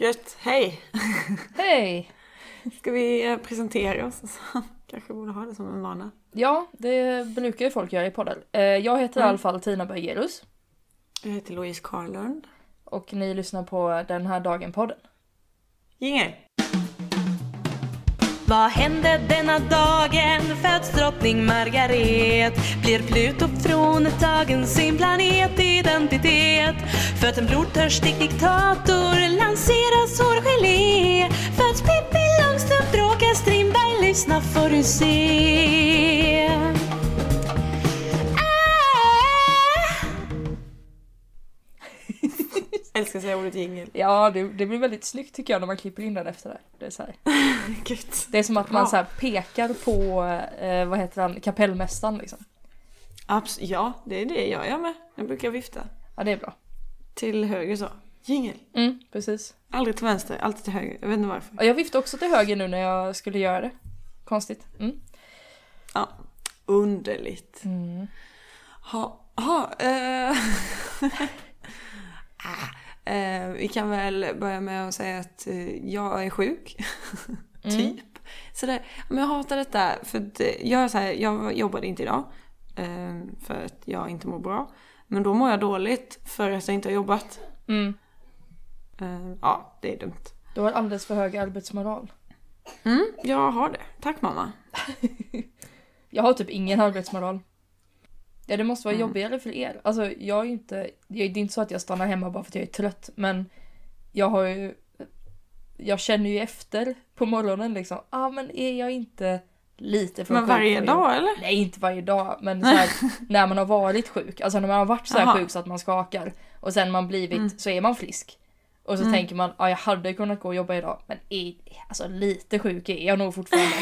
Gött, hej! Hej! Ska vi eh, presentera oss? Kanske borde ha det som en vana. Ja, det brukar ju folk göra i podden. Eh, Jag heter i Mm. alla fall Tina Bergerus Jag heter Louise Karlund. och ni lyssnar på Den här dagen-podden. Jingel! Vad hände denna dagen? Föds drottning Margaret Blir Pluto fråntagen sin planetidentitet Föds en blodtörstig diktator Lanseras hårgelé. Föds Pippi Långstrump Bråkar Strindberg Lyssna får du se. Älskar att säga ordet jingel. Ja, det, det blir väldigt snyggt tycker jag när man klipper in den efter det. Det är, så. Det är som att man Ja. så pekar på, eh, vad heter han, kapellmästaren liksom. Abs- ja, det är det jag gör med. Jag brukar vifta. Ja, det är bra. Till höger så. Jingel. Mm, precis. Aldrig till vänster, alltid till höger. Jag vet inte varför. Jag viftade också till höger nu när jag skulle göra det. Konstigt. Mm. Ja, underligt. Mm. Ha, ha, eh. ah, eh, vi kan väl börja med att säga att eh, jag är sjuk. Mm. typ. Så det, men jag hatar detta. För att, eh, jag, är så här, jag jobbade inte idag. Eh, för att jag inte mår bra. Men då mår jag dåligt för att jag inte har jobbat. Mm. Eh, ja, det är dumt. Du har alldeles för hög arbetsmoral. Mm, jag har det. Tack mamma. Jag har typ ingen arbetsmoral. Ja, det måste vara Mm. jobbigare för er. Alltså, jag är ju inte... Det är inte så att jag stannar hemma bara för att jag är trött, men jag har ju... Jag känner ju efter på morgonen liksom. Ja, ah, men är jag inte lite för Men sjuk varje för att dag eller? Nej, inte varje dag, men så här, när man har varit sjuk. Alltså när man har varit så här sjuk så att man skakar och sen man blivit, Mm. så är man frisk. Och så Mm. tänker man, ja jag hade kunnat gå och jobba idag, men är, alltså lite sjuk är jag nog fortfarande.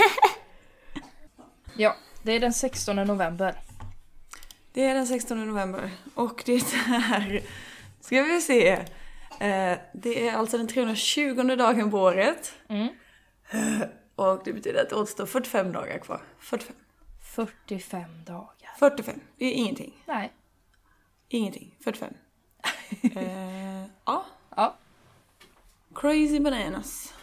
ja, det är den 16 november. Det är den 16 november och det är, ska vi se, eh, det är alltså den 320 dagen på året Mm. och det betyder att det återstår 45 dagar kvar. 45. 45 dagar. 45, det är ingenting. Nej. Ingenting. 45. eh, ja, Ja. crazy bananas.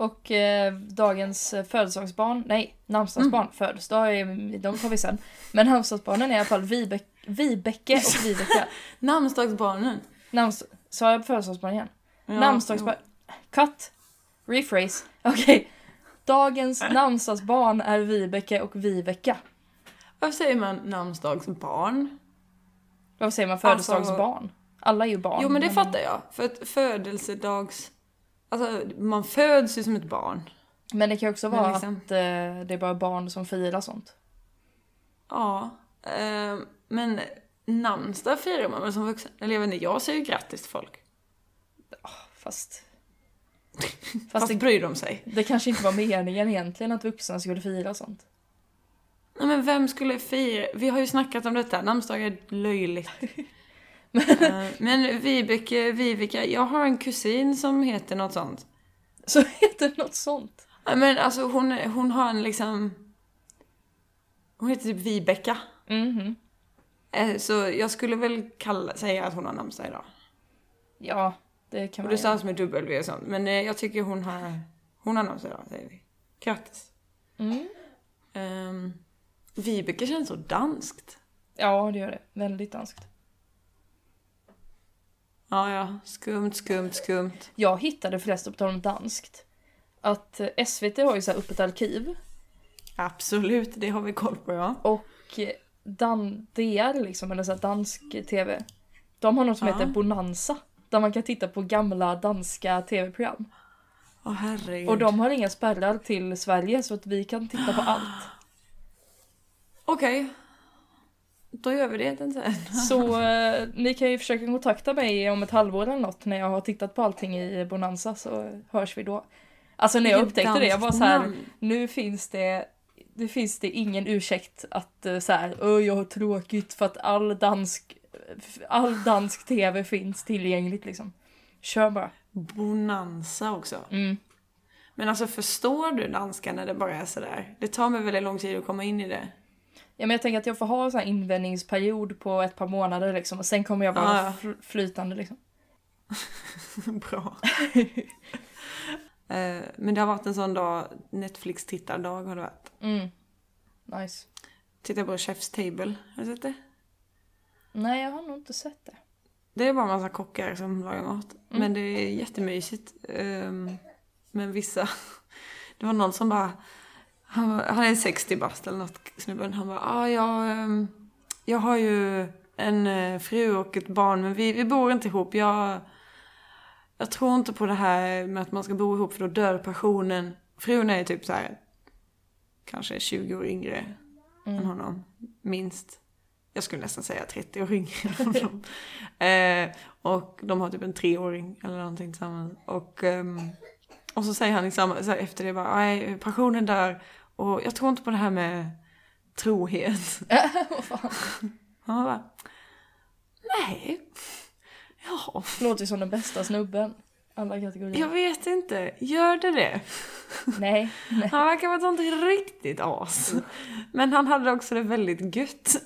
Och eh, dagens födelsedagsbarn, nej, namnsdagsbarn, födelsedag, är- de tar vi sen. Men namnsdagsbarnen är i alla fall Vibe- Vibeke och Vibeke. Namnsdagsbarnen. Namns... Sa jag födelsedagsbarn igen? Ja, namnsdagsbarn... Cut! Rephrase. Okej. Dagens namnsdagsbarn är Vibeke och Viveka. Varför säger man namnsdagsbarn? Vad säger man? Alltså- Födelsedagsbarn? Alla är ju barn. Jo men det fattar jag. För att födelsedags... Alltså man föds ju som ett barn. Men det kan ju också vara liksom- att eh, det är bara barn som firar sånt. Ja, eh, men namnsdag firar man väl som vuxen? Eller jag vet inte, jag säger ju grattis till folk. Fast... Fast, Fast det, bryr de sig. det kanske inte var meningen egentligen att vuxna skulle fira sånt. Nej men vem skulle fira? Vi har ju snackat om detta, namnsdagar är löjligt. Eh, men Vibeke, Viveka, jag har en kusin som heter något sånt. Så heter det något sånt. Nej, Men alltså hon, hon har en liksom... Hon heter typ Vibeka. Mhm. Eh, Så jag skulle väl kalla, säga att hon har namnsdag idag. Ja, det kan Och man det göra. stavas med W och sånt. Men eh, jag tycker hon har, hon har namnsdag idag, säger vi. Grattis. Mm. Um, Vibeke känns så danskt. Ja, det gör det. Väldigt danskt. Ja, ja. Skumt, skumt, skumt. Jag hittade förresten, på tal om danskt, att eh, SVT har ju så här öppet arkiv Absolut, det har vi koll på, ja. och eh, Dan DR liksom, eller så här dansk TV, de har något som Ja. heter Bonanza. Där man kan titta på gamla danska tv-program. Åh herregud. Och de har inga spärrar till Sverige så att vi kan titta på allt. Okej. Då gör vi det sen. Så eh, ni kan ju försöka kontakta mig om ett halvår eller något när jag har tittat på allting i Bonanza så hörs vi då. Alltså när jag upptäckte det, jag var så här, nu finns det nu finns det ingen ursäkt att eh, så här, "Åh, jag har tråkigt för att all dansk all dansk tv finns tillgängligt liksom. Kör bara. Bonanza också. Mm. Men alltså förstår du danska när det bara är sådär? Det tar mig väldigt lång tid att komma in i det. Ja, men jag tänker att jag får ha en sån här invändningsperiod på ett par månader liksom och sen kommer jag vara Ah, fl- flytande liksom. Bra. Eh, Men det har varit en sån dag, Netflix-tittardag har det varit. Mm. Nice. Titta på Chef's Table, har du sett det? Nej, jag har nog inte sett det. Det är bara en massa kockar som lagar mat. Men det är jättemysigt. Ehm, Men vissa... Det var någon som bara... Han, var- han är 60 bast eller något, snubben. Han bara, ah, jag, ehm, jag har ju en eh, fru och ett barn men vi, vi bor inte ihop. Jag, jag tror inte på det här med att man ska bo ihop för då dör passionen. Frun är typ så här kanske 20 år yngre än honom. Minst. Jag skulle nästan säga 30 år yngre än honom. eh, och de har typ en treåring eller någonting tillsammans. Och, ehm, och så säger han samma, så efter det bara, nej passionen dör och jag tror inte på det här med trohet. Vad fan. Han bara, nej, ja, Låter som den bästa snubben. Alla kategorier. jag vet inte, gör det det? Nej. Nej. Han verkar vara ett sånt riktigt as. Men han hade också det väldigt gött.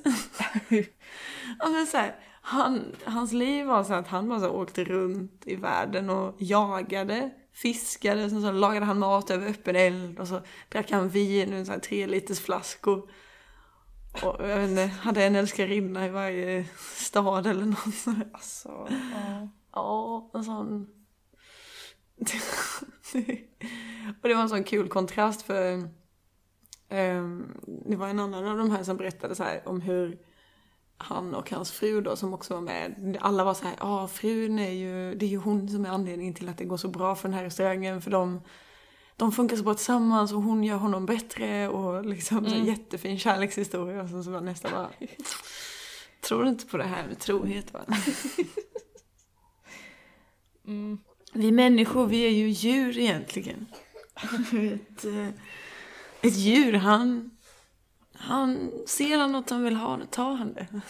men så här, han, hans liv var så att han bara så åkte runt i världen och jagade, fiskade, sen så lagade han mat över öppen eld och så drack han vin ur här tre liters flaskor. Och jag vet inte, hade en älskarinna i varje stad eller något. Alltså, ja. Ja, en sån... och det var en sån kul kontrast för ehm, det var en annan av de här som berättade så här om hur han och hans fru då som också var med, alla var så här, ja frun är ju, det är ju hon som är anledningen till att det går så bra för den här restaurangen för de, de funkar så bra tillsammans och hon gör honom bättre och liksom så här jättefin kärlekshistoria och så, så var nästa bara, tror du inte på det här med trohet va? Mm. Vi människor, vi är ju djur egentligen. Ett, eh, ett djur, han... Han ser han något han vill ha, då tar han det.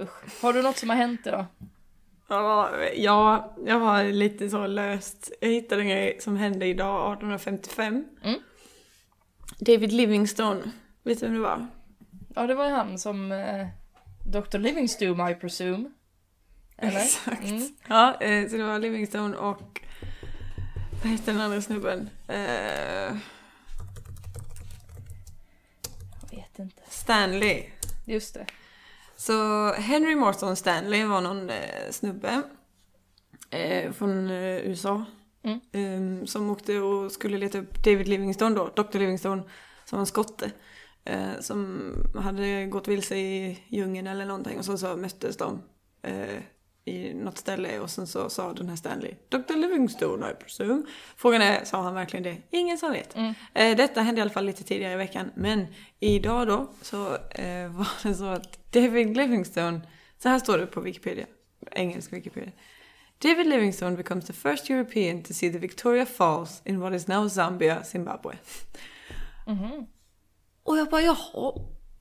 Usch. Har du något som har hänt idag? Ja, ja, jag har lite så löst. Jag hittade en grej som hände idag, 1855. Mm. David Livingstone, vet du vem det var? Ja, det var ju han som eh, Dr. Livingstone, I presume. Eller? Exakt. Mm. Ja, eh, så det var Livingstone och... Vad heter den andra snubben? Eh, Jag vet inte. Stanley. Just det. Så Henry Morton Stanley var någon eh, snubbe eh, från eh, USA. Mm. Eh, som åkte och skulle leta upp David Livingstone då, Dr. Livingstone, som var en skotte. Eh, som hade gått vilse i djungeln eller någonting och så, så möttes de eh, i något ställe och sen så sa den här Stanley Dr. Livingstone I presume. Frågan är, sa han verkligen det? Ingen som vet. Mm. Eh, detta hände i alla fall lite tidigare i veckan men idag då så eh, var det så att David Livingstone, så här står det på Wikipedia, engelsk Wikipedia. David Livingstone becomes the first European to see the Victoria Falls in what is now Zambia, Zimbabwe. Mhm. Och jag bara, jaha,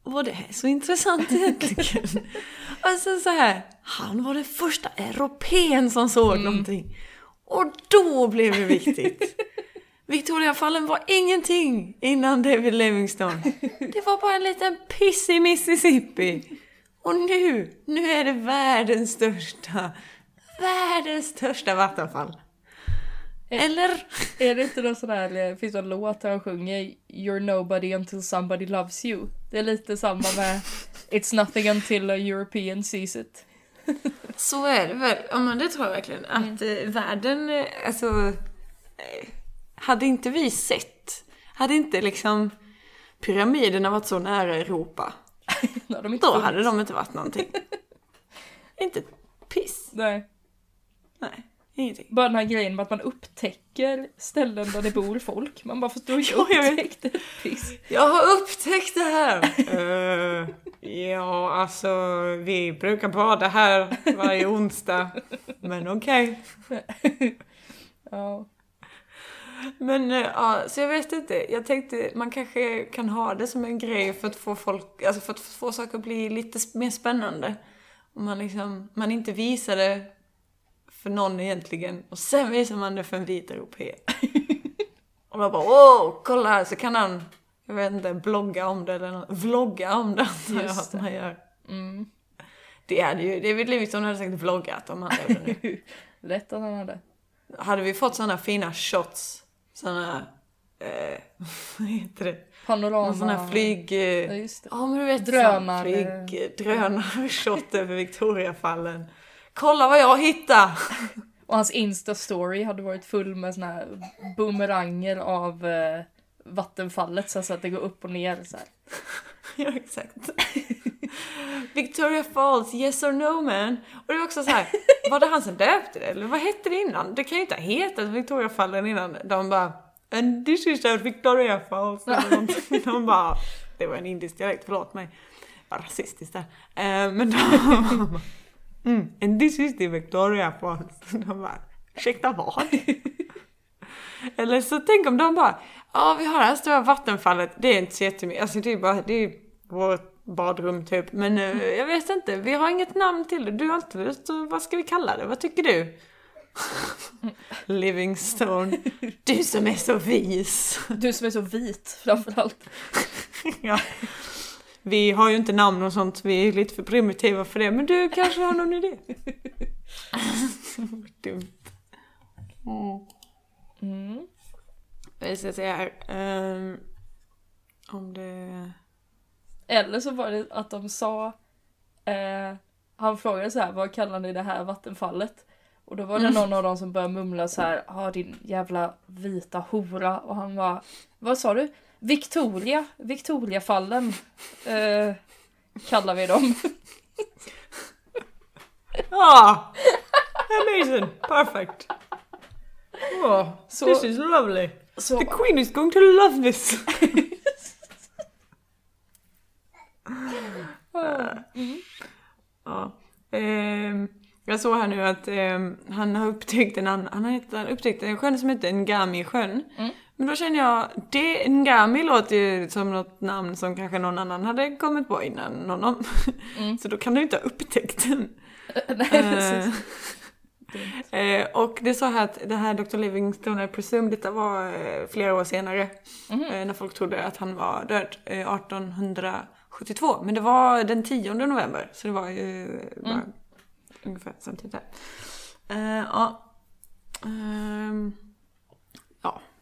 var det här så intressant egentligen? alltså så här, han var den första europeen som såg någonting. Och då blev det viktigt. Victoriafallen var ingenting innan David Livingstone. Det var bara en liten piss i Mississippi. Och nu, nu är det världens största, världens största vattenfall. Eller? Är det inte någon sån där, det finns en låt där han sjunger You're nobody until somebody loves you. Det är lite samma med It's nothing until a European sees it. Så är det väl. Ja men det tror jag verkligen. Att eh, världen, eh, alltså... Eh, hade inte vi sett, hade inte liksom pyramiderna varit så nära Europa, När de då hade de inte varit någonting. inte piss. Nej. Nej, ingenting. Bara den här grejen med att man upptäcker ställen där det bor folk. Man bara förstår vet. upptäckte ett piss. Jag har upptäckt det här! Eh, ja, alltså vi brukar bada här varje onsdag. Men okej. Ja. Men eh, ja, så jag vet inte. Jag tänkte man kanske kan ha det som en grej för att få folk, alltså för att få saker att bli lite mer spännande. Om man liksom, man inte visar det för någon egentligen och sen visar man det för en vit europé. och då bara wow, kolla här så kan han, jag vet inte, blogga om det eller något, vlogga om det antar jag att man gör. Mm. Det hade ju, David Livingstone hade säkert vloggat om han levde nu. Lätt att han hade. Hade vi fått sådana fina shots, sådana, eh, vad heter det? Panorama. Sån här flyg... Ja, Eh, just det. ja men du vet, Drönare. flyg, drönarshot över Victoriafallen. Kolla vad jag hittade! Och hans Insta-story hade varit full med såna här boomeranger av eh, vattenfallet så att det går upp och ner så här. Ja, exakt. Victoria Falls, yes or no man. Och det var också så här, var det han som döpte det? Eller vad hette det innan? Det kan ju inte ha hetat Victoriafallen innan. De bara, and this is at Victoria Falls. Eller. De bara, det var en indisk dialekt, förlåt mig. Var rasistiskt där. Eh, men de mm, and this is the Victoria Falls. De bara, ursäkta vad? Eller så tänk om de bara, ja vi har det här stora vattenfallet, det är inte så jättemycket, alltså det är bara, det är vårt badrum typ, men eh, jag vet inte, vi har inget namn till det, du har inte, så vad ska vi kalla det, vad tycker du? Livingstone, du som är så vis. Du som är så vit framförallt. ja. Vi har ju inte namn och sånt, vi är lite för primitiva för det, men du kanske har någon idé? Dumt. Mm. Mm. Jag ska säga här. ehm, om det... Eller så var det att de sa, eh, han frågade så här, vad kallar ni det här vattenfallet? Och då var det någon av dem som började mumla så här, ja din jävla vita hora. Och han var, vad sa du? Victoria, Victoriafallen eh, kallar vi dem. Ah! Amazing! Perfect! Oh, Så- this is lovely! Så, The queen is going to love this! ja. Ehm, jag såg här nu att ehm, han har upptäckt en annan, han har upptäckt en sjön som heter Ngami-sjön. Mm. Men då känner jag, det, Ngami låter ju som något namn som kanske någon annan hade kommit på innan honom. Mm. Så då kan du inte ha upptäckt den. nej Eh, precis. Eh, och det sa här att det här Dr. Livingstone, I presume, detta var eh, flera år senare. Eh, när folk trodde att han var död eh, 1872. Men det var den 10 november, så det var ju eh, bara Mm. ungefär samtidigt där. Ja. Ja,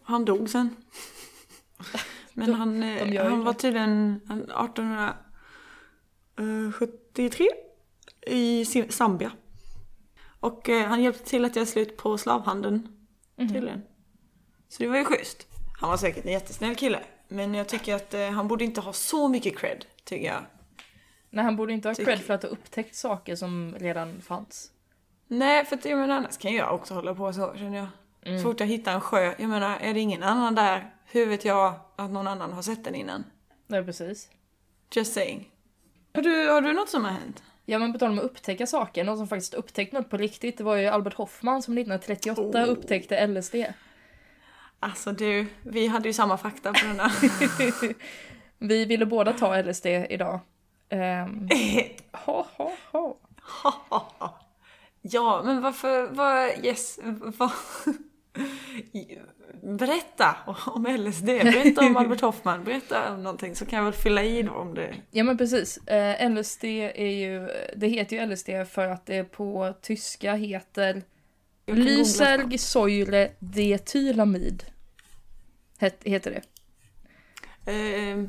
han dog sen. Men han, eh, han var tydligen han- 1873 i Sim- Zambia. Och eh, han hjälpte till att göra slut på slavhandeln Mhm. tydligen. Så det var ju schysst. Han var säkert en jättesnäll kille. Men jag tycker att eh, han borde inte ha så mycket cred, tycker jag. Nej han borde inte ha Tycker- cred för att ha upptäckt saker som redan fanns. Nej, för att jag menar, annars kan jag också hålla på så, känner jag. Så fort jag hittar en sjö, jag menar, är det ingen annan där, hur vet jag att någon annan har sett den innan? Nej precis. Just saying. Har du, har du något som har hänt? Ja men på tal om att upptäcka saker, någon som faktiskt upptäckte något på riktigt, det var ju Albert Hoffman som 1938 Oh. upptäckte LSD. Alltså du, vi hade ju samma fakta på den här. Vi ville båda ta LSD idag. Um, ha, ha, ha. ja, men varför, vad, yes, vad... Berätta om LSD, berätta om Albert Hoffman, berätta om någonting så kan jag väl fylla i då om det. Ja men precis. Eh, LSD är ju, det heter ju LSD för att det på tyska heter Lysergsäure detylamid. Het, heter det. Eh,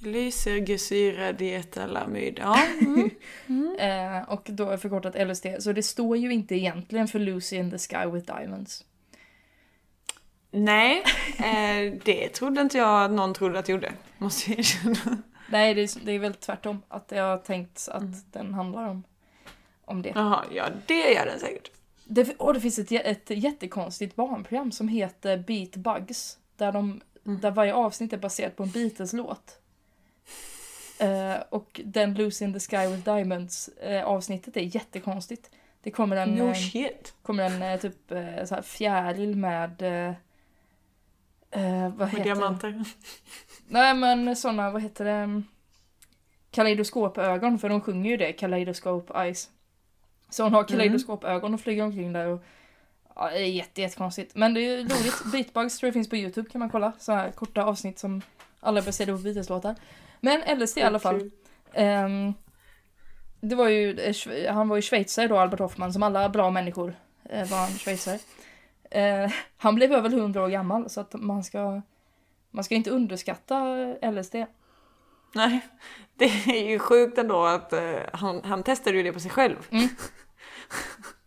Lysergesyra-dietalamid. Ja. Mm. Eh, och då är förkortat LSD. Så det står ju inte egentligen för Lucy in the Sky with Diamonds. Nej, eh, det trodde inte jag att någon trodde att det gjorde. Måste jag erkänna. Nej, det är, det är väl tvärtom. Att jag har tänkt att den handlar om, om det. Jaha, ja det gör den säkert. det. Och det finns ett, ett jättekonstigt barnprogram som heter Beat Bugs. Där, de, där varje avsnitt är baserat på en Beatles-låt. Eh, och den Lucy in the Sky with Diamonds eh, avsnittet är jättekonstigt. Det kommer en, No eh, shit. kommer en eh, typ eh, så här fjäril med... Eh, vad Med heter diamanter. Nej men såna, vad heter det? Kaleidoskopögon, för de sjunger ju det, Kaleidoscope Eyes. Så hon har kaleidoskopögon och flyger omkring där och... Ja, det är jätte, jättekonstigt. Men det är ju roligt. Beatbugs tror jag finns på Youtube kan man kolla. Så här korta avsnitt som alla baserade på Beatles-låtar. Men LSD i alla fall. Ehm, det var ju, eh, han var ju schweizare då, Albert Hoffman, som alla bra människor eh, var han schweizare. Eh, han blev över 100 år gammal så att man ska, man ska inte underskatta LSD. Nej, det är ju sjukt ändå att eh, han, han testade ju det på sig själv. Mm.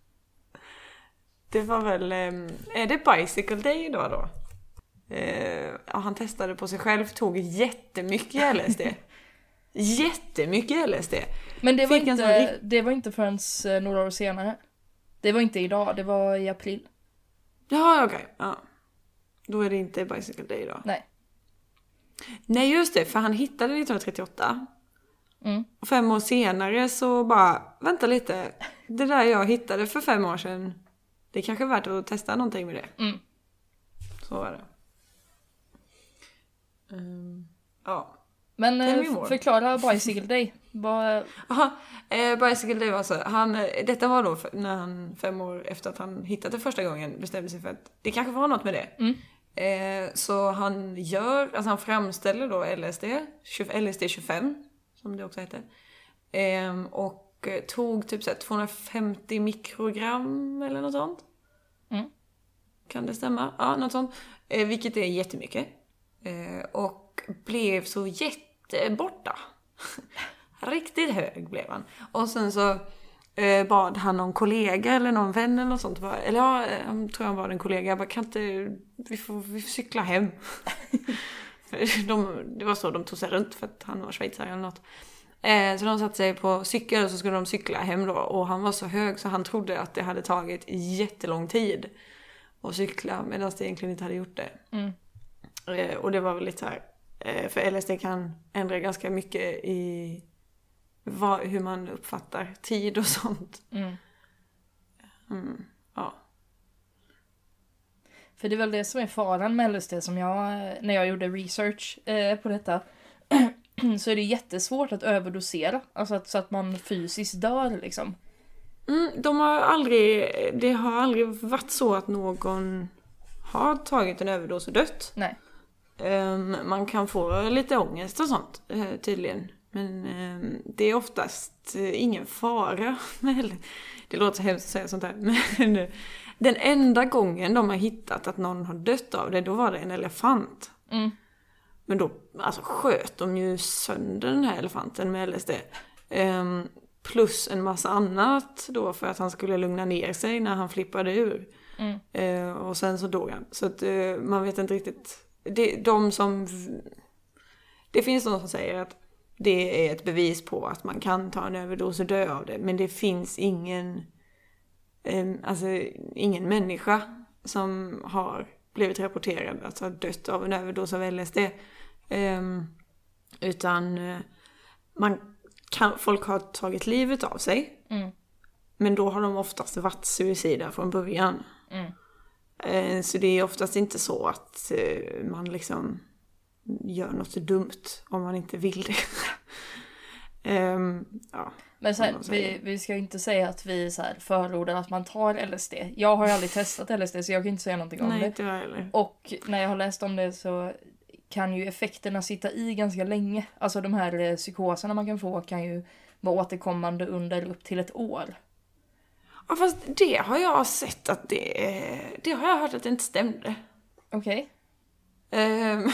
det var väl, eh, är det Bicycle Day idag då? Eh, ja, han testade på sig själv, tog jättemycket LSD. jättemycket LSD. Men det var, Fick en sån inte, det var inte förrän eh, några år senare. Det var inte idag, det var i april. Ja, okej. Ja. Då är det inte Bicycle Day idag. Nej. Nej, just det, för han hittade 1938. Mm. Fem år senare så bara, vänta lite. Det där jag hittade för fem år sedan, det är kanske är värt att testa någonting med det. Mm. Så var det. Ehm, ja. Men eh, förklara Bicycle Day. Aha, eh, Bicycle Day var alltså, han, eh, detta var då när han fem år efter att han hittat det första gången bestämde sig för att det kanske var något med det. Mm. Eh, så han gör, alltså han framställer då LSD, 20, LSD 25 som det också heter. Eh, och tog typ så här 250 mikrogram eller något sånt. Mm. Kan det stämma? Ja, något sånt. Eh, vilket är jättemycket. Eh, och blev så jätteborta. Riktigt hög blev han. Och sen så eh, bad han någon kollega eller någon vän eller något sånt. Bara, eller ja, eh, jag tror han var en kollega. Jag bara, kan inte, vi får, vi får cykla hem. De, det var så de tog sig runt för att han var schweizare eller något. Eh, så de satte sig på cykel och så skulle de cykla hem då. Och han var så hög så han trodde att det hade tagit jättelång tid att cykla medan det egentligen inte hade gjort det. mm. Eh, och det var väl lite så här, eh, för LSD kan ändra ganska mycket i vad, hur man uppfattar tid och sånt. Mm. Mm, ja. För det är väl det som är faran med LSD som jag, när jag gjorde research eh, på detta. så är det jättesvårt att överdosera. Alltså att, så att man fysiskt dör liksom. Mm, de har aldrig, det har aldrig varit så att någon har tagit en överdos och dött. Nej. Ehm, man kan få lite ångest och sånt eh, tydligen. Men ehm, det är oftast eh, ingen fara. Det låter så hemskt att säga sånt här. Men eh, den enda gången de har hittat att någon har dött av det, då var det en elefant. Mm. Men då alltså, sköt de ju sönder den här elefanten med LSD. Ehm, plus en massa annat då för att han skulle lugna ner sig när han flippade ur. Mm. Eh, och sen så dog han. Så att man vet inte riktigt. Det, de som... Det finns de som säger att det är ett bevis på att man kan ta en överdos och dö av det. Men det finns ingen... Alltså ingen människa som har blivit rapporterad att ha dött av en överdos av LSD. Utan eh, man kan, folk har tagit livet av sig. Mm. Men då har de oftast varit suicida från början. Mm. Eh, Så det är oftast inte så att eh, man liksom gör något dumt om man inte vill det. Ehm, ja. Men här, vi, vi ska inte säga att vi så här förordar att man tar LSD. Jag har aldrig testat LSD så jag kan inte säga någonting om Nej, det. inte jag heller. Och när jag har läst om det så kan ju effekterna sitta i ganska länge. Alltså de här eh, psykoserna man kan få kan ju vara återkommande under upp till ett år. Ja, fast det har jag sett att det, det har jag hört att det inte stämde. Okej? Ehm,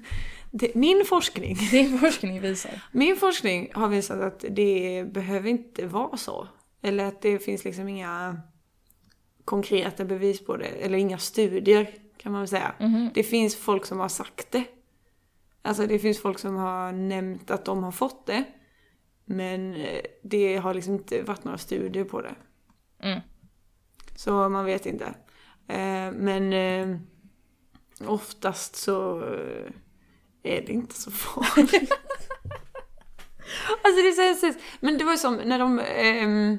det, min forskning Din forskning visar. Min forskning har visat att det behöver inte vara så. Eller att det finns liksom inga konkreta bevis på det. Eller inga studier kan man väl säga. Mhm. Det finns folk som har sagt det. Alltså det finns folk som har nämnt att de har fått det. Men eh, det har liksom inte varit några studier på det. Mm. Så man vet inte. Eh, Men eh, oftast så eh, är det inte så farligt. alltså det är så. Men det var ju som när de... ehm,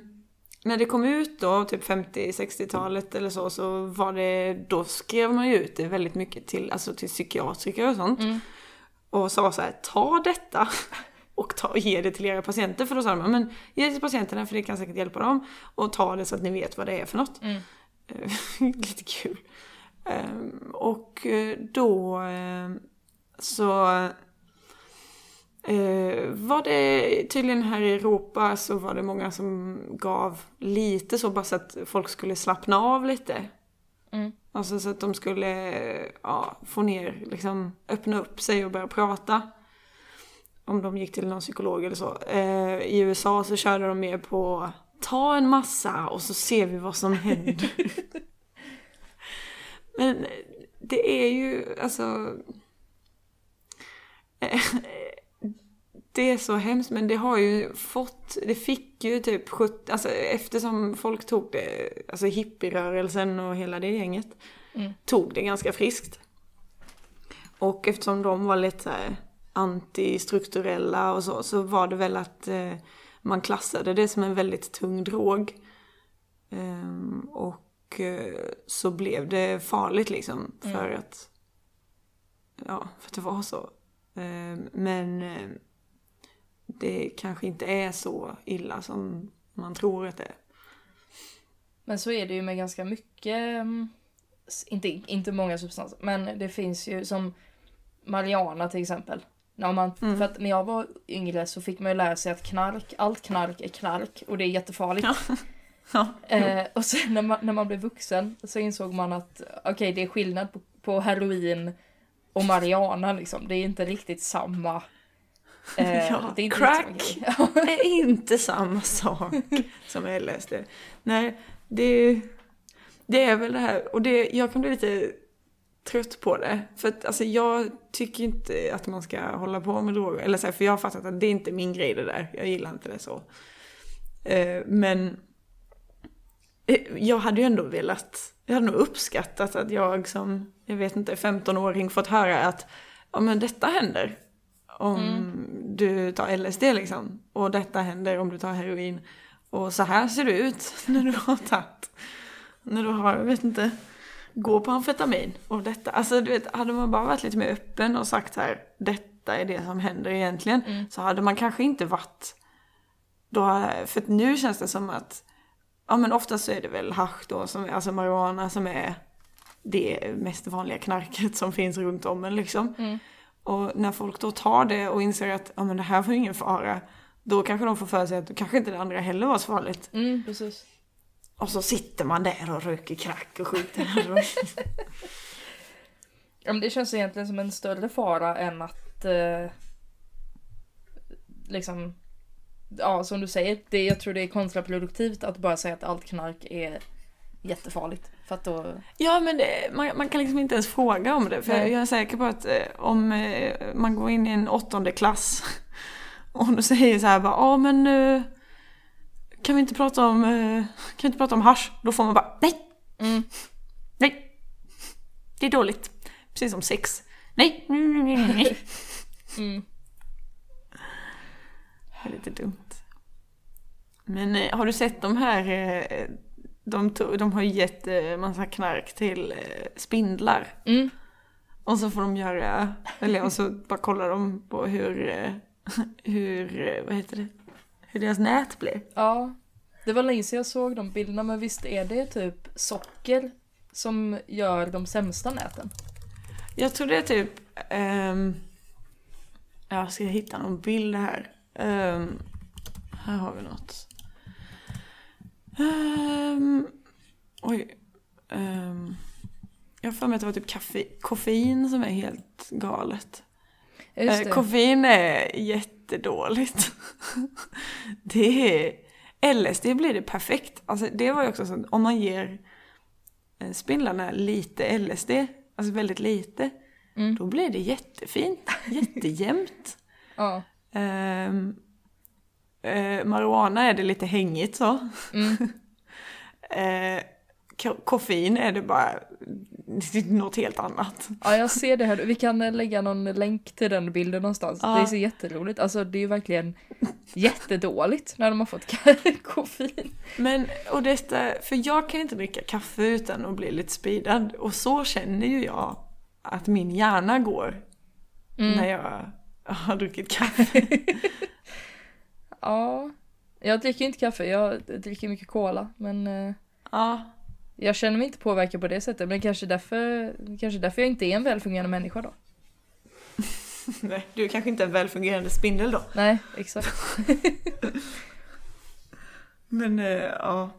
när det kom ut då, typ 50-60-talet eller så, så var det, då skrev man ju ut det väldigt mycket till, alltså till psykiatriker och sånt. Mm. Och sa så här, ta detta och ta, ge det till era patienter. För då sa de, men ge det till patienterna för det kan säkert hjälpa dem. Och ta det så att ni vet vad det är för något. Mm. Lite kul. Ehm, och eh, då ehm, så eh, var det tydligen här i Europa så var det många som gav lite så bara så att folk skulle slappna av lite. Mm. Alltså så att de skulle ja, få ner, liksom öppna upp sig och börja prata. Om de gick till någon psykolog eller så. Eh, I USA så körde de mer på ta en massa och så ser vi vad som händer. Men det är ju alltså... eh, Det är så hemskt men det har ju fått, det fick ju typ 70, alltså eftersom folk tog det, alltså hippierörelsen och hela det gänget Mm. tog det ganska friskt. Och eftersom de var lite så här antistrukturella och så, så var det väl att eh, man klassade det som en väldigt tung drog. Ehm, och eh, så blev det farligt liksom för att ja, för att det var så. Ehm, men eh, det kanske inte är så illa som man tror att det är. Men så är det ju med ganska mycket, mm, inte, inte många substanser, men det finns ju som Mariana till exempel. När man, Mm. För att när jag var yngre så fick man ju lära sig att knark, allt knark är knark och det är jättefarligt. Ja. Ja, Eh, och sen när man, när man blev vuxen så insåg man att okej det är skillnad på, på heroin och marijuana liksom. Det är inte riktigt samma. eh, Ja, det är crack. är inte samma sak som LSD. Nej, det, det är väl det här. Och det, jag kan bli lite trött på det. För att alltså, jag tycker inte att man ska hålla på med droger. Eller så här, för jag har fattat att det är inte min grej det där. Jag gillar inte det så. Eh, men eh, jag hade ju ändå velat, jag hade nog uppskattat att jag som, jag vet inte, 15-åring fått höra att ja men detta händer om du tar LSD liksom. Och detta händer om du tar heroin. Och så här ser det ut när du har tagit, när du har, jag vet inte, gå på amfetamin. Och detta, alltså du vet, hade man bara varit lite mer öppen och sagt här, detta är det som händer egentligen. Så hade man kanske inte varit, då, för nu känns det som att, ja men oftast så är det väl hasch då, som, alltså marijuana som är det mest vanliga knarket som finns runt om en liksom. Mm. Och när folk då tar det och inser att ja, men det här var ju ingen fara, då kanske de får för sig att då kanske inte det andra heller var så farligt. Mm, precis. Och så sitter man där och röker crack och skiter. Ja, men det känns egentligen som en större fara än att eh, liksom Ja som du säger, det, jag tror det är kontraproduktivt att bara säga att allt knark är jättefarligt. För att då, ja men det, man, man kan liksom inte ens fråga om det. För Nej. jag är säker på att eh, om eh, man går in i en åttonde klass och du säger så här bara, ja men eh, kan vi inte prata om, eh, kan vi inte prata om hasch? Då får man bara, nej, mm, nej, det är dåligt. Precis som sex. Nej, nej, nej, nej, nej. mm. Det är lite dumt. Men eh, har du sett de här, eh, de, to- de har gett massa knark till spindlar. Mm. Och så får de göra, eller och så bara kollar de på hur, hur, vad heter det, hur deras nät blir. Ja, det var länge sedan jag såg de bilderna men visst är det typ socker som gör de sämsta näten? Jag tror det är typ, ehm, jag ska hitta någon bild här. Ehm, här har vi något. Ehm, oj. Um, jag har för mig att det var typ kaffe, koffein som är helt galet. Ja, Just Eh, det. koffein är jättedåligt. det är, LSD blir det perfekt. Alltså det var ju också så att om man ger eh, spindlarna lite LSD, alltså väldigt lite, Mm. då blir det jättefint, jättejämnt. Ja. Um, uh, marijuana är det lite hängigt så. Mm. Eh, ko- koffein är det bara är något helt annat. ja, jag ser det här. Vi kan eh, lägga någon länk till den bilden någonstans. Ja. Det ser jätteroligt. Alltså det är ju verkligen jättedåligt när de har fått koffein. Men, och detta, för jag kan inte dricka kaffe utan att bli lite speedad. Och så känner ju jag att min hjärna går Mm. när jag har druckit kaffe. Ja. Jag dricker inte kaffe, jag dricker mycket cola. Men eh, ja, jag känner mig inte påverkad på det sättet. Men kanske därför, kanske därför jag inte är en välfungerande människa då. Nej, du är kanske inte en välfungerande spindel då. Nej, exakt. Men eh, ja,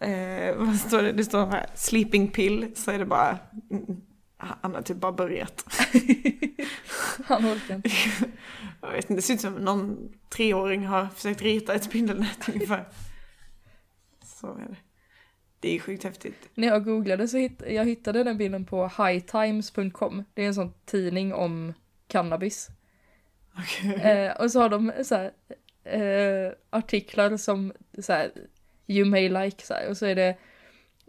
eh, vad står det? Det står här, sleeping pill, så är det bara, mm, han har typ bara börjat. Han orkar inte. Jag vet inte, det ser ut som någon treåring har försökt rita ett spindelnät ungefär. Så är det. Det är sjukt häftigt. När jag googlade så hitt, jag hittade den bilden på hightimes.com. Det är en sån tidning om cannabis. Okej. Eh, och så har de så här, eh, artiklar som så här, you may like så här, och så är det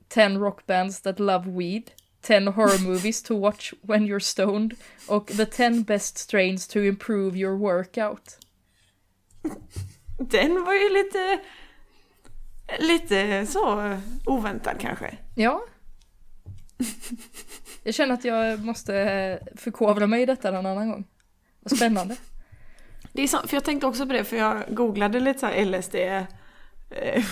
10 rock bands that love weed, 10 horror movies to watch when you're stoned och the 10 best strains to improve your workout. Den var ju lite, lite så oväntad kanske. Ja. Jag känner att jag måste förkovra mig i detta en annan gång. Vad spännande. Det är sant, för jag tänkte också på det, för jag googlade lite så här LSD eh,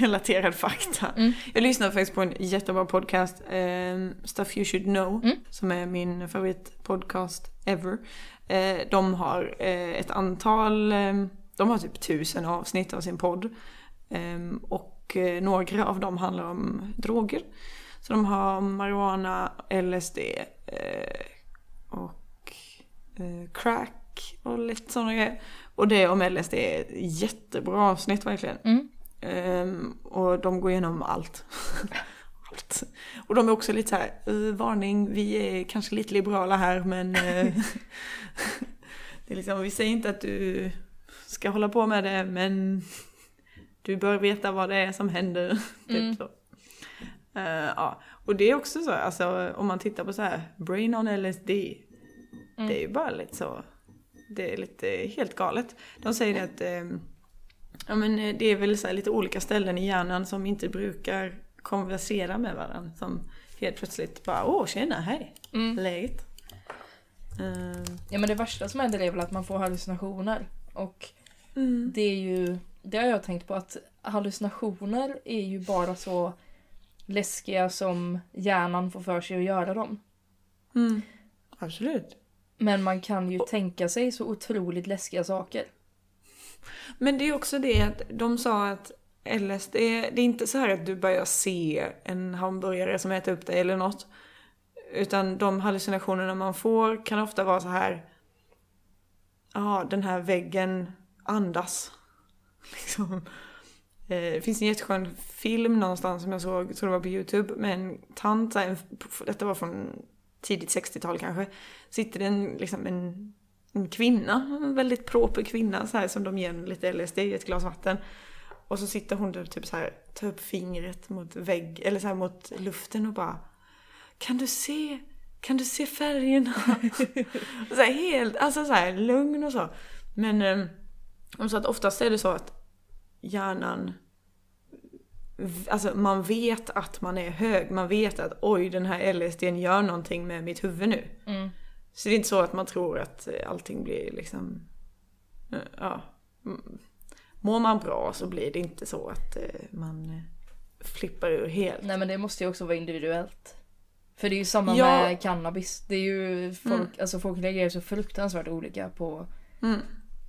relaterad fakta. Mm. Jag lyssnade faktiskt på en jättebra podcast, eh, Stuff You Should Know, Mm. som är min favoritpodcast ever. Eh, de har eh, ett antal, eh, de har typ tusen avsnitt av sin podd. Eh, och eh, några av dem handlar om droger. Så de har marijuana, LSD eh, och eh, crack och lite sådana grejer. Och det om LSD är ett jättebra avsnitt verkligen. Mm. Ehm, och de går igenom allt. allt. Och de är också lite så här, "Eh, varning, vi är kanske lite liberala här men det är liksom, vi säger inte att du ska hålla på med det men du bör veta vad det är som händer. Mm. Typ så. Eh, ja. Och det är också så, alltså om man tittar på så här, brain on LSD, Mm. det är ju bara lite så, det är lite helt galet. De säger att ehm, ja, men eh, det är väl så här lite olika ställen i hjärnan som inte brukar konversera med varandra. Som helt plötsligt bara, åh tjena, hej, Mm. läget? Ehm, Ja men det värsta som händer är väl att man får hallucinationer. Och mm. det är ju, det har jag tänkt på att hallucinationer är ju bara så läskiga som hjärnan får för sig att göra dem. Mm. Absolut. Men man kan ju tänka sig så otroligt läskiga saker. Men det är också det att de sa att LSD, det är inte så här att du börjar se en hamburgare som äter upp dig eller något. Utan de hallucinationerna man får kan ofta vara så här. Ja, den här väggen andas. Liksom. Eh, det finns en jätteskön film någonstans som jag såg, jag tror det var på YouTube, med en tant, en, detta var från tidigt 60-tal kanske. Sitter det en, liksom en, en kvinna, en väldigt proper kvinna så här, som de ger lite LSD i ett glas vatten. Och så sitter hon där och typ så här, tar upp fingret mot vägg, eller så här mot luften och bara Kan du se, kan du se färgerna? så här, helt, alltså så här lugn och så. Men eh, att oftast är det så att hjärnan Alltså man vet att man är hög, man vet att oj den här LSDn gör någonting med mitt huvud nu. Mm. Så det är inte så att man tror att eh, allting blir liksom, eh, ja. mm. Mår man bra så blir det inte så att eh, man flippar ur helt. Nej men det måste ju också vara individuellt. För det är ju samma Ja. med cannabis. Det är ju folk, alltså folk reagerar så fruktansvärt olika på, Mm.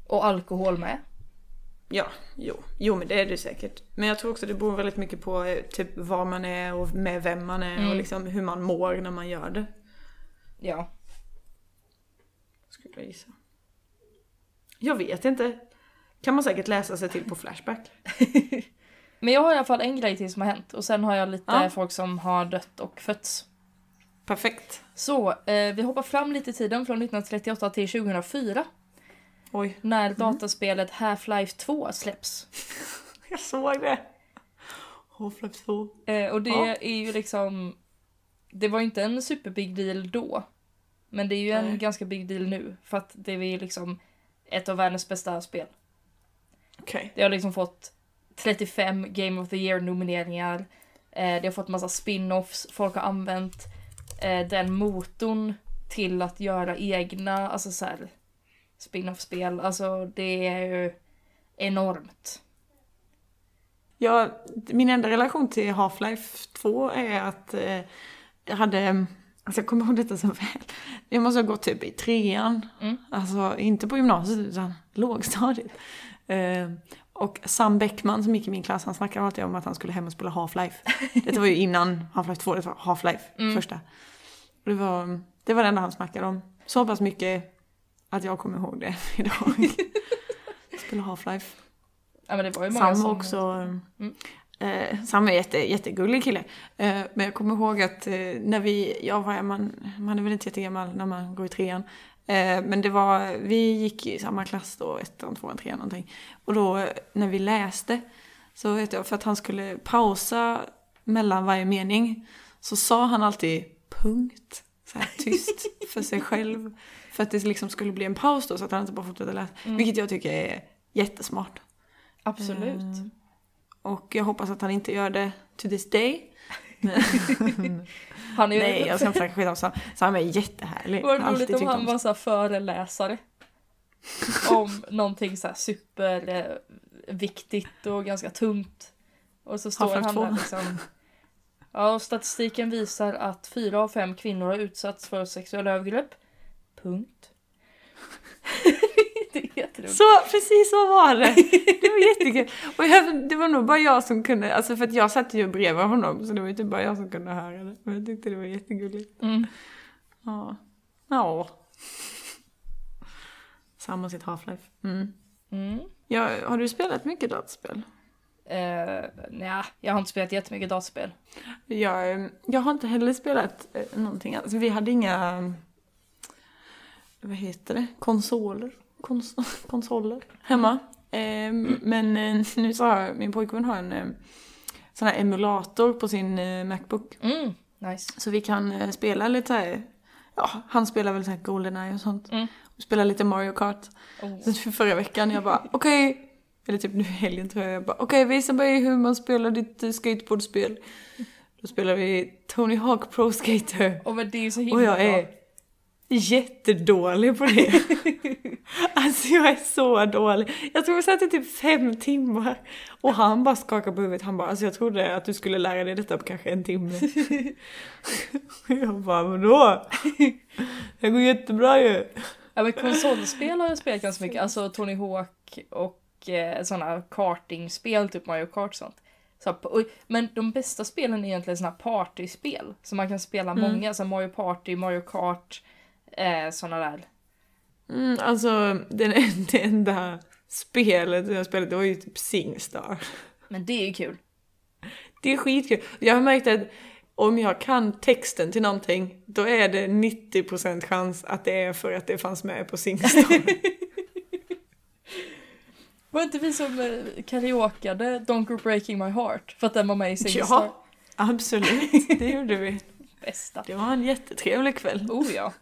och alkohol med. Ja, jo. jo men det är det säkert. Men jag tror också det beror väldigt mycket på eh, typ var man är och med vem man är och Mm. liksom hur man mår när man gör det. Ja. Skulle jag gissa. Jag vet inte. Kan man säkert läsa sig till på Flashback. Men jag har i alla fall en grej till som har hänt och sen har jag lite Ja. folk som har dött och fötts. Perfekt. Så, eh, vi hoppar fram lite i tiden från 1938 till 2004 Oj, när dataspelet Half-Life 2 släpps. jag såg det. Half-Life 2. Eh, och det Ja. är ju liksom... Det var ju inte en superbig deal då. Men det är ju en Nej. ganska big deal nu. För att det är liksom ett av världens bästa spel. Okej. Det har liksom fått 35 Game of the Year-nomineringar. Eh, det har fått massa spin-offs. Folk har använt eh, den motorn till att göra egna, alltså så här, spin-off-spel. Alltså det är ju enormt. Ja, min enda relation till Half-Life 2 är att eh, jag hade Alltså jag kommer ihåg detta så väl. Jag måste ha gått typ i trean. Mm. Alltså inte på gymnasiet utan lågstadiet. Eh, och Sam Bäckman som gick i min klass, han snackade alltid om att han skulle hem och spela Half-Life. Detta var ju innan Half-Life 2, det var Half-Life Mm. första. Det var, det var det enda han snackade om. Så pass mycket att jag kommer ihåg det idag. spela Half-Life. Ja men det var ju många Sam var också... Mm. Eh, Sam är jätte, jättegullig kille. Eh, men jag kommer ihåg att eh, när vi, ja vad är man, man är väl inte jättegammal när man går i trean. Men det var, vi gick i samma klass då, ettan, tvåan, trean någonting. Och då när vi läste, så vet jag, för att han skulle pausa mellan varje mening, så sa han alltid punkt, så här tyst för sig själv. För att det liksom skulle bli en paus då, så att han inte bara fortsatte läsa. Mm. Vilket jag tycker är jättesmart. Absolut. Eh, Och jag hoppas att han inte gör det to this day. Han är. Nej, jag ska inte snacka skit om Sam. Sam är jättehärlig. Det Alltid roligt om han var så föreläsare. om någonting så här superviktigt och ganska tungt. Och så står han 2. där liksom. Ja, och statistiken visar att fyra av fem kvinnor har utsatts för sexuella övergrepp. Punkt. Så, precis så var det. Det var jättekul. Och jag, det var nog bara jag som kunde, alltså för att jag satt ju bredvid honom så det var ju typ bara jag som kunde höra det. Men jag tyckte det var jättegulligt. Mm. Ja. Ja. Sam och sitt Half-Life. Mm. Mm. Ja, har du spelat mycket dataspel? Eh, nja, jag har inte spelat jättemycket dataspel. Jag, eh, jag har inte heller spelat eh, någonting alls. Vi hade inga, eh, vad heter det, konsoler, Kons konsoler hemma. Eh, men eh, nu så har min pojkvän har en sån här emulator på sin Macbook. Mm, nice. Så vi kan spela lite så här, ja han spelar väl så här Goldeneye och sånt. Mm. Spelar lite Mario Kart. Oh. Så för förra veckan jag bara okej, eller typ nu i helgen tror jag, jag bara okej visa mig hur man spelar ditt eh, skateboardspel. Då spelar vi Tony Hawk Pro Skater. Och men det är ju så himla Och jag bra. är jättedålig på det. alltså jag är så dålig. Jag tror jag satt i typ fem timmar. Och han bara skakade på huvudet. Han bara, alltså jag trodde att du skulle lära dig detta på kanske en timme. Jag bara, vadå? Det går jättebra ju. Ja men konsolspel har jag spelat ganska mycket, alltså Tony Hawk och eh, sådana kartingspel, typ Mario Kart och sånt. Så, och, men de bästa spelen är egentligen sådana partyspel, så man kan spela Mm. många, så Mario Party, Mario Kart, eh, sådana där. Mm, alltså den, det enda spelet jag spelade det var ju typ Singstar. Men det är ju kul. Det är skitkul. Jag har märkt att om jag kan texten till någonting, då är det 90% chans att det är för att det fanns med på Singstar. Var inte vi som eh, karaokeade Don't Go Breaking My Heart? För att den var med i Singstar? ja, absolut. Det gjorde vi. Bästa. Det var en jättetrevlig kväll. Oh ja.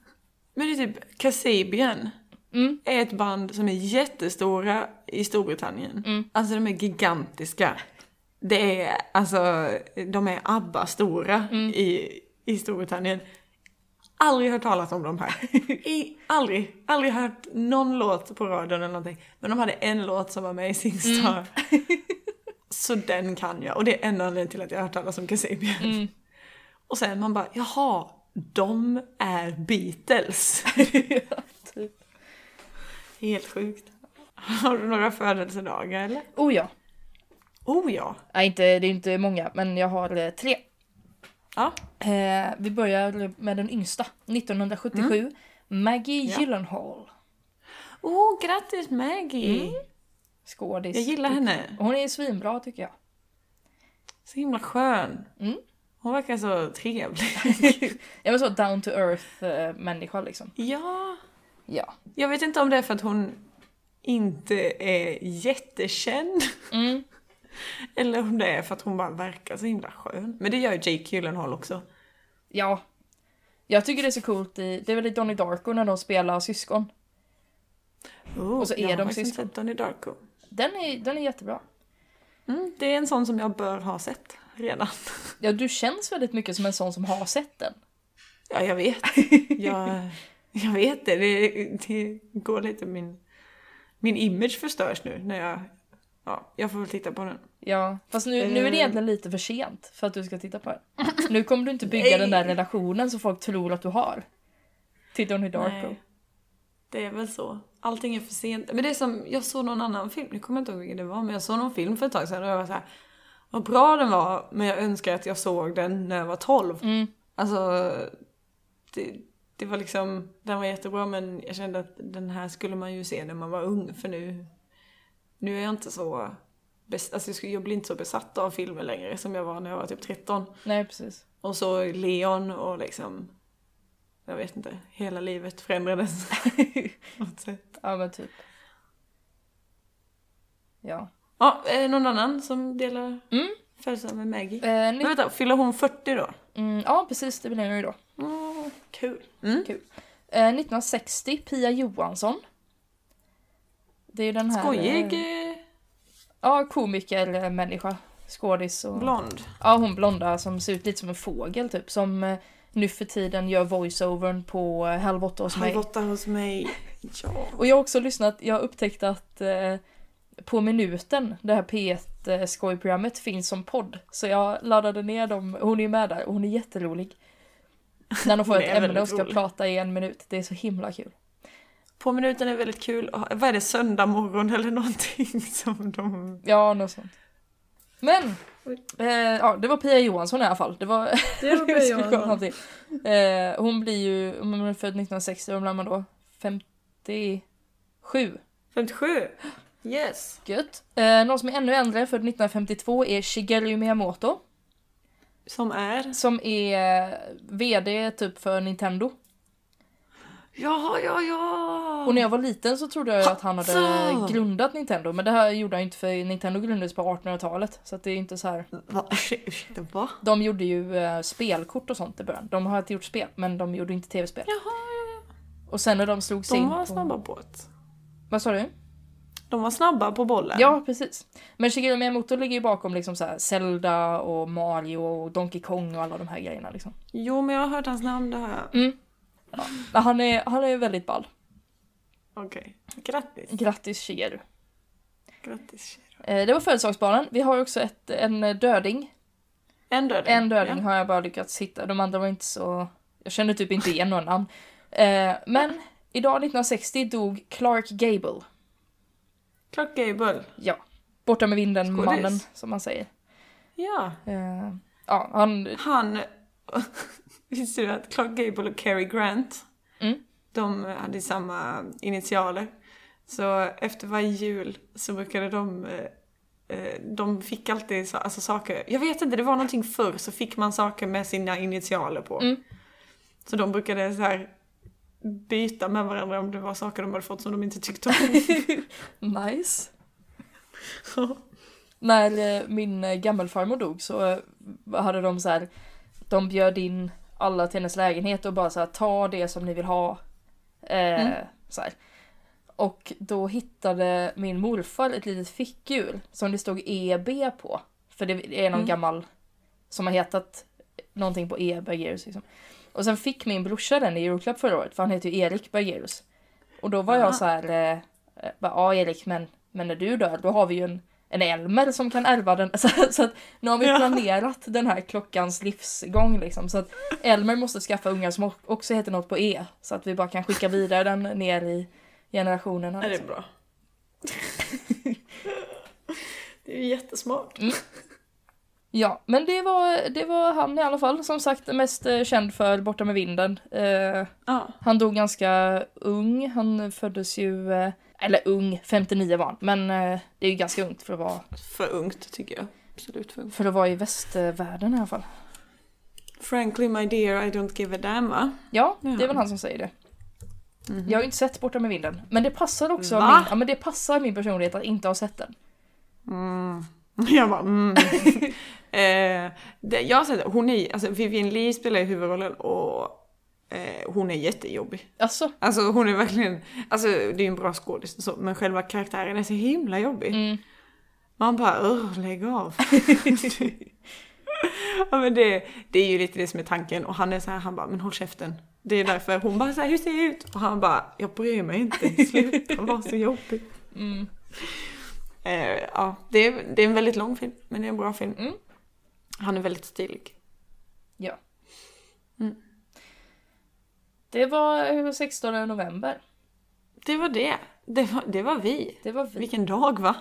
Men det är typ Kasabian Mm. är ett band som är jättestora i Storbritannien. Mm. Alltså de är gigantiska. Det är, alltså, de är ABBA-stora Mm. i, i Storbritannien. Aldrig hört talas om dem här. I, aldrig, aldrig hört någon låt på radion eller någonting. Men de hade en låt som var med i Singstar. Mm. Så den kan jag. Och det är enda anledningen till att jag har hört talas om Kasabian. Mm. Och sen man bara, jaha, de är Beatles. typ. Helt sjukt. Har du några födelsedagar eller? Oh ja. Oh ja. Nej, inte, det är inte många, men jag har eh, tre. Ja. Eh, vi börjar med den yngsta. 1977. Maggie Ja. Gyllenhaal. Oh, grattis Maggie! Mm. Skådis. Jag gillar henne. Hon är svinbra tycker jag. Så himla skön. Mm. Hon verkar så trevlig. Jag var så down to earth eh, människa liksom. ja. Ja. Jag vet inte om det är för att hon inte är jättekänd. Mm. Eller om det är för att hon bara verkar så himla skön. Men det gör ju Jake Gyllenhaal också. Ja. Jag tycker det är så coolt i, det är väl i Donnie Darko när de spelar syskon. Oh, Och så är de syskon. Donnie Darko. Den är, den är jättebra. Mm, det är en sån som jag bör ha sett redan. Ja, du känns väldigt mycket som en sån som har sett den. Ja, jag vet. Jag, jag vet det. det. Det går lite min... Min image förstörs nu när jag ja, jag får väl titta på den. Ja, fast nu, nu är det Eh. egentligen lite för sent för att du ska titta på den. Nu kommer du inte bygga Nej. den där relationen som folk tror att du har. Till Donnie Darko. Nej. Det är väl så. Allting är för sent. Men det är som, jag såg någon annan film, nu kommer jag inte ihåg vilken det var, men jag såg någon film för ett tag sedan och jag var så här. Vad bra den var, men jag önskar att jag såg den när jag var 12. Mm. Alltså, det, det var liksom, den var jättebra men jag kände att den här skulle man ju se när man var ung för nu, nu är jag inte så, alltså jag blir inte så besatt av filmer längre som jag var när jag var typ 13. Nej, precis. Och så Leon och liksom, jag vet inte, hela livet förändrades på något sätt. Ja, men typ. Ja. Ja, är det någon annan som delar Mm. födelsedag med Maggie? Eh, Men ni- vänta, fyller hon 40 då? mm, ja, precis. Det blir jag ju då. Mm, kul. Mm. Eh, 1960, Pia Johansson. Det är ju den här... Skojig, eh, eh, Ja, komiker, eh, människa. Skådis och... blond. Ja, hon blonda som ser ut lite som en fågel typ. Som eh, nu för tiden gör voiceovern på Halv åtta hos mig. Halv åtta hos mig. Ja. Och jag har också lyssnat, jag har upptäckt att eh, på minuten, det här P1 eh, skojprogrammet finns som podd. Så jag laddade ner dem, hon är med där och hon är jätterolig. När de får ett ämne och ska rolig. prata i en minut. Det är så himla kul. På minuten är väldigt kul. Vad är det, söndag morgon eller någonting som de... Ja, något sånt. Men! Eh, ja, det var Pia Johansson i alla fall. Det var... Det var Pia Johansson. Eh, hon blir ju, om hon är född 1960, vad blir man då? 57. 57. Yes. Gött. Eh, någon som är ännu äldre, född 1952, är Shigeru Miyamoto. Som är? Som är eh, VD typ för Nintendo. Ja, ja, ja! Och när jag var liten så trodde jag att han hade grundat Nintendo. Men det här gjorde han inte för Nintendo grundades på 1800-talet. Så att det är inte så här. Va? Ursäkta, va? De gjorde ju eh, spelkort och sånt i början. De har inte gjort spel, men de gjorde inte tv-spel. Jaha, Och sen när de slog sig de in var på... snabba på det. Vad sa du? De var snabba på bollen. Ja, precis. Men Shigeru Miyamoto ligger ju bakom liksom så här Zelda och Mario och Donkey Kong och alla de här grejerna liksom. Jo, men jag har hört hans namn, det har jag. Mm. Ja. Han är, han är väldigt ball. Okej. Grattis. Grattis Shigeru. Grattis. Eh, det var födelsedagsbarnen. Vi har också ett, en döding. En döding. En döding Ja. har jag bara lyckats hitta. De andra var inte så... Jag kände typ inte igen någon namn. Eh, men idag 1960 dog Clark Gable. Clark Gable. Ja. Borta med vinden, Skådis. mannen som man säger. Ja. Eh, ja, han... Han... Visste du att Clark Gable och Cary Grant, Mm. de hade samma initialer. Så efter varje jul så brukade de... eh, eh, De fick alltid så, alltså saker, jag vet inte, det var någonting förr så fick man saker med sina initialer på. Mm. Så de brukade så här byta med varandra om det var saker de hade fått som de inte tyckte om. Nice. När eh, min gammelfarmor dog så hade de så här, de bjöd in alla till hennes lägenhet och bara så här, ta det som ni vill ha. Eh, så här. Och då hittade min morfar ett litet fickhjul som det stod EB på. För det är någon Mm. gammal som har hetat någonting på E. Bergerus liksom. Och sen fick min brorsa den i julklapp förra året för han heter ju Erik Bergerus. Och då var Aha. jag så här, eh, eh, bara, ja Erik men, men när du dör då har vi ju en, en Elmer som kan ärva den. Så, så att nu har vi Ja. planerat den här klockans livsgång liksom. Så att Elmer måste skaffa ungar som också heter något på E. Så att vi bara kan skicka vidare den ner i generationerna. Ja, det är Liksom. bra. det är ju jättesmart. Ja, men det var, det var han i alla fall. Som sagt mest eh, känd för Borta med vinden. Eh, Ja. han dog ganska ung. Han föddes ju, eh, eller ung, 59 var han. Men eh, det är ju ganska ungt för att vara, För ungt tycker jag. Absolut för ungt. för att vara i västvärlden i alla fall. Frankly my dear, I don't give a damn va? Ja, det är väl han som säger det. Mhm. Jag har ju inte sett Borta med vinden. Men det passar också Va? min, ja, men det passar min personlighet att inte ha sett den. Mm. Jag bara mm. eh, det, jag har sett hon är, alltså Vivienne Lee spelar ju huvudrollen och eh, hon är jättejobbig. Alltså, Alltså hon är verkligen, alltså det är ju en bra skådis så, men själva karaktären är så himla jobbig. mm, Man bara Ugh, lägg av. ja men det, det är ju lite det som är tanken och han är så här, han bara men håll käften. Det är därför hon bara så här, hur ser jag ut? Och han bara, jag bryr mig inte, sluta vara så jobbig. mm, Eh, ja, det är, det är en väldigt lång film, men det är en bra film. Mm. Han är väldigt stilig. Ja. Det var eh, 16 november. Det var det. Det var, det var vi. Det var vi. Vilken dag va?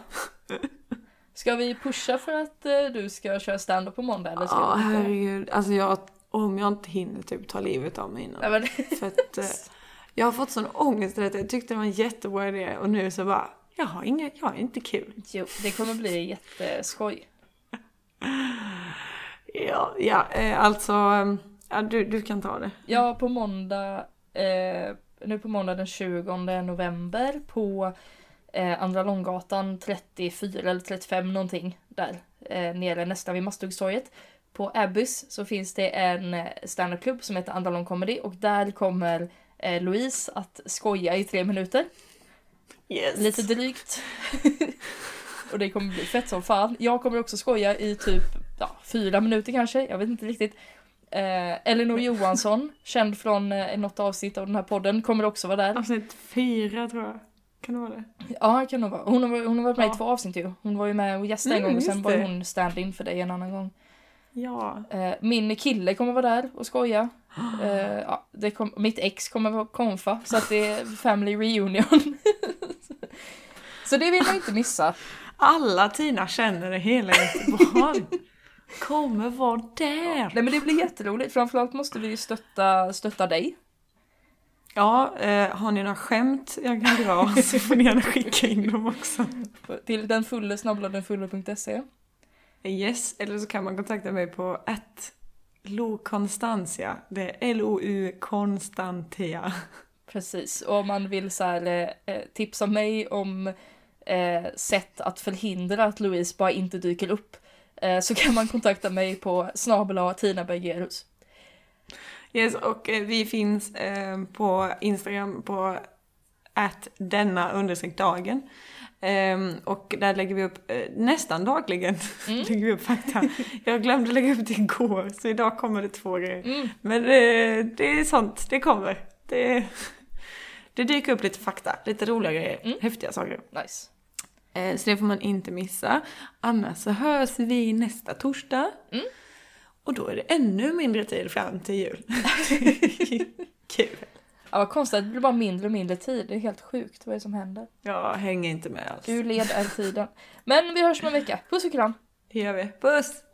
Ska vi pusha för att eh, du ska köra stand-up på måndag eller ska Ja, vi herregud. Alltså jag, om jag inte hinner typ ta livet av mig innan. Nej, men, För att eh, jag har fått sån ångest det. Jag tyckte det var en jättebra idé och nu så bara, jag har inga, jag har inte kul. jo, det kommer bli jätteskoj. Ja, ja eh, alltså, eh, ja, du, du kan ta det. Ja, på måndag, eh, nu på måndag den 20 november på eh, Andra Långgatan 34 eller 35 någonting där eh, nere nästan vid Masthuggstorget. På Abbys så finns det en eh, standupklubb som heter Andra Lång Comedy och där kommer eh, Louise att skoja i tre minuter. Yes. Lite drygt. och det kommer bli fett som fan. Jag kommer också skoja i typ ja, fyra minuter kanske, jag vet inte riktigt. Eh, Elinor Johansson, känd från eh, något avsnitt av den här podden, kommer också vara där. Avsnitt fyra tror jag. Kan det vara det? Ja, det kan nog vara. Hon har, hon har varit med Ja. i två avsnitt ju. Hon var ju med och gästade en Mm, gång och sen var det. hon stand-in för dig en annan gång. Ja. Eh, min kille kommer vara där och skoja. Eh, ja, det kom, mitt ex kommer vara konfa, så att det är family reunion. så det vill man inte missa. Alla Tina känner i hela Göteborg kommer vara där. Nej men det blir jätteroligt, framförallt måste vi stötta, stötta dig. Ja, eh, har ni några skämt jag kan dra så får ni gärna skicka in dem också. Till den fulle snabbladenfulle.se. Yes, eller så kan man kontakta mig på att Lo Constantia. Det är L-O-U Constantia. Precis, och om man vill så här, eh, tipsa mig om eh, sätt att förhindra att Louise bara inte dyker upp eh, så kan man kontakta mig på snabel Tina Bergerus. Yes, och eh, vi finns eh, på Instagram på att denna understreck dagen. Ehm, och där lägger vi upp eh, nästan dagligen Mm. lägger vi upp fakta. Jag glömde lägga upp det igår så idag kommer det två grejer. Mm. Men eh, det är sånt, det kommer. Det, det dyker upp lite fakta, lite roliga grejer, Mm. häftiga saker. Nice. Eh, så det får man inte missa. Annars så hörs vi nästa torsdag. Mm. Och då är det ännu mindre tid fram till jul. Kul. Ja, vad konstigt, det blir bara mindre och mindre tid. Det är helt sjukt vad är det som händer. Jag hänger inte med alls. Du leder tiden. Men vi hörs om en vecka. Puss och kram! Det gör vi. Puss!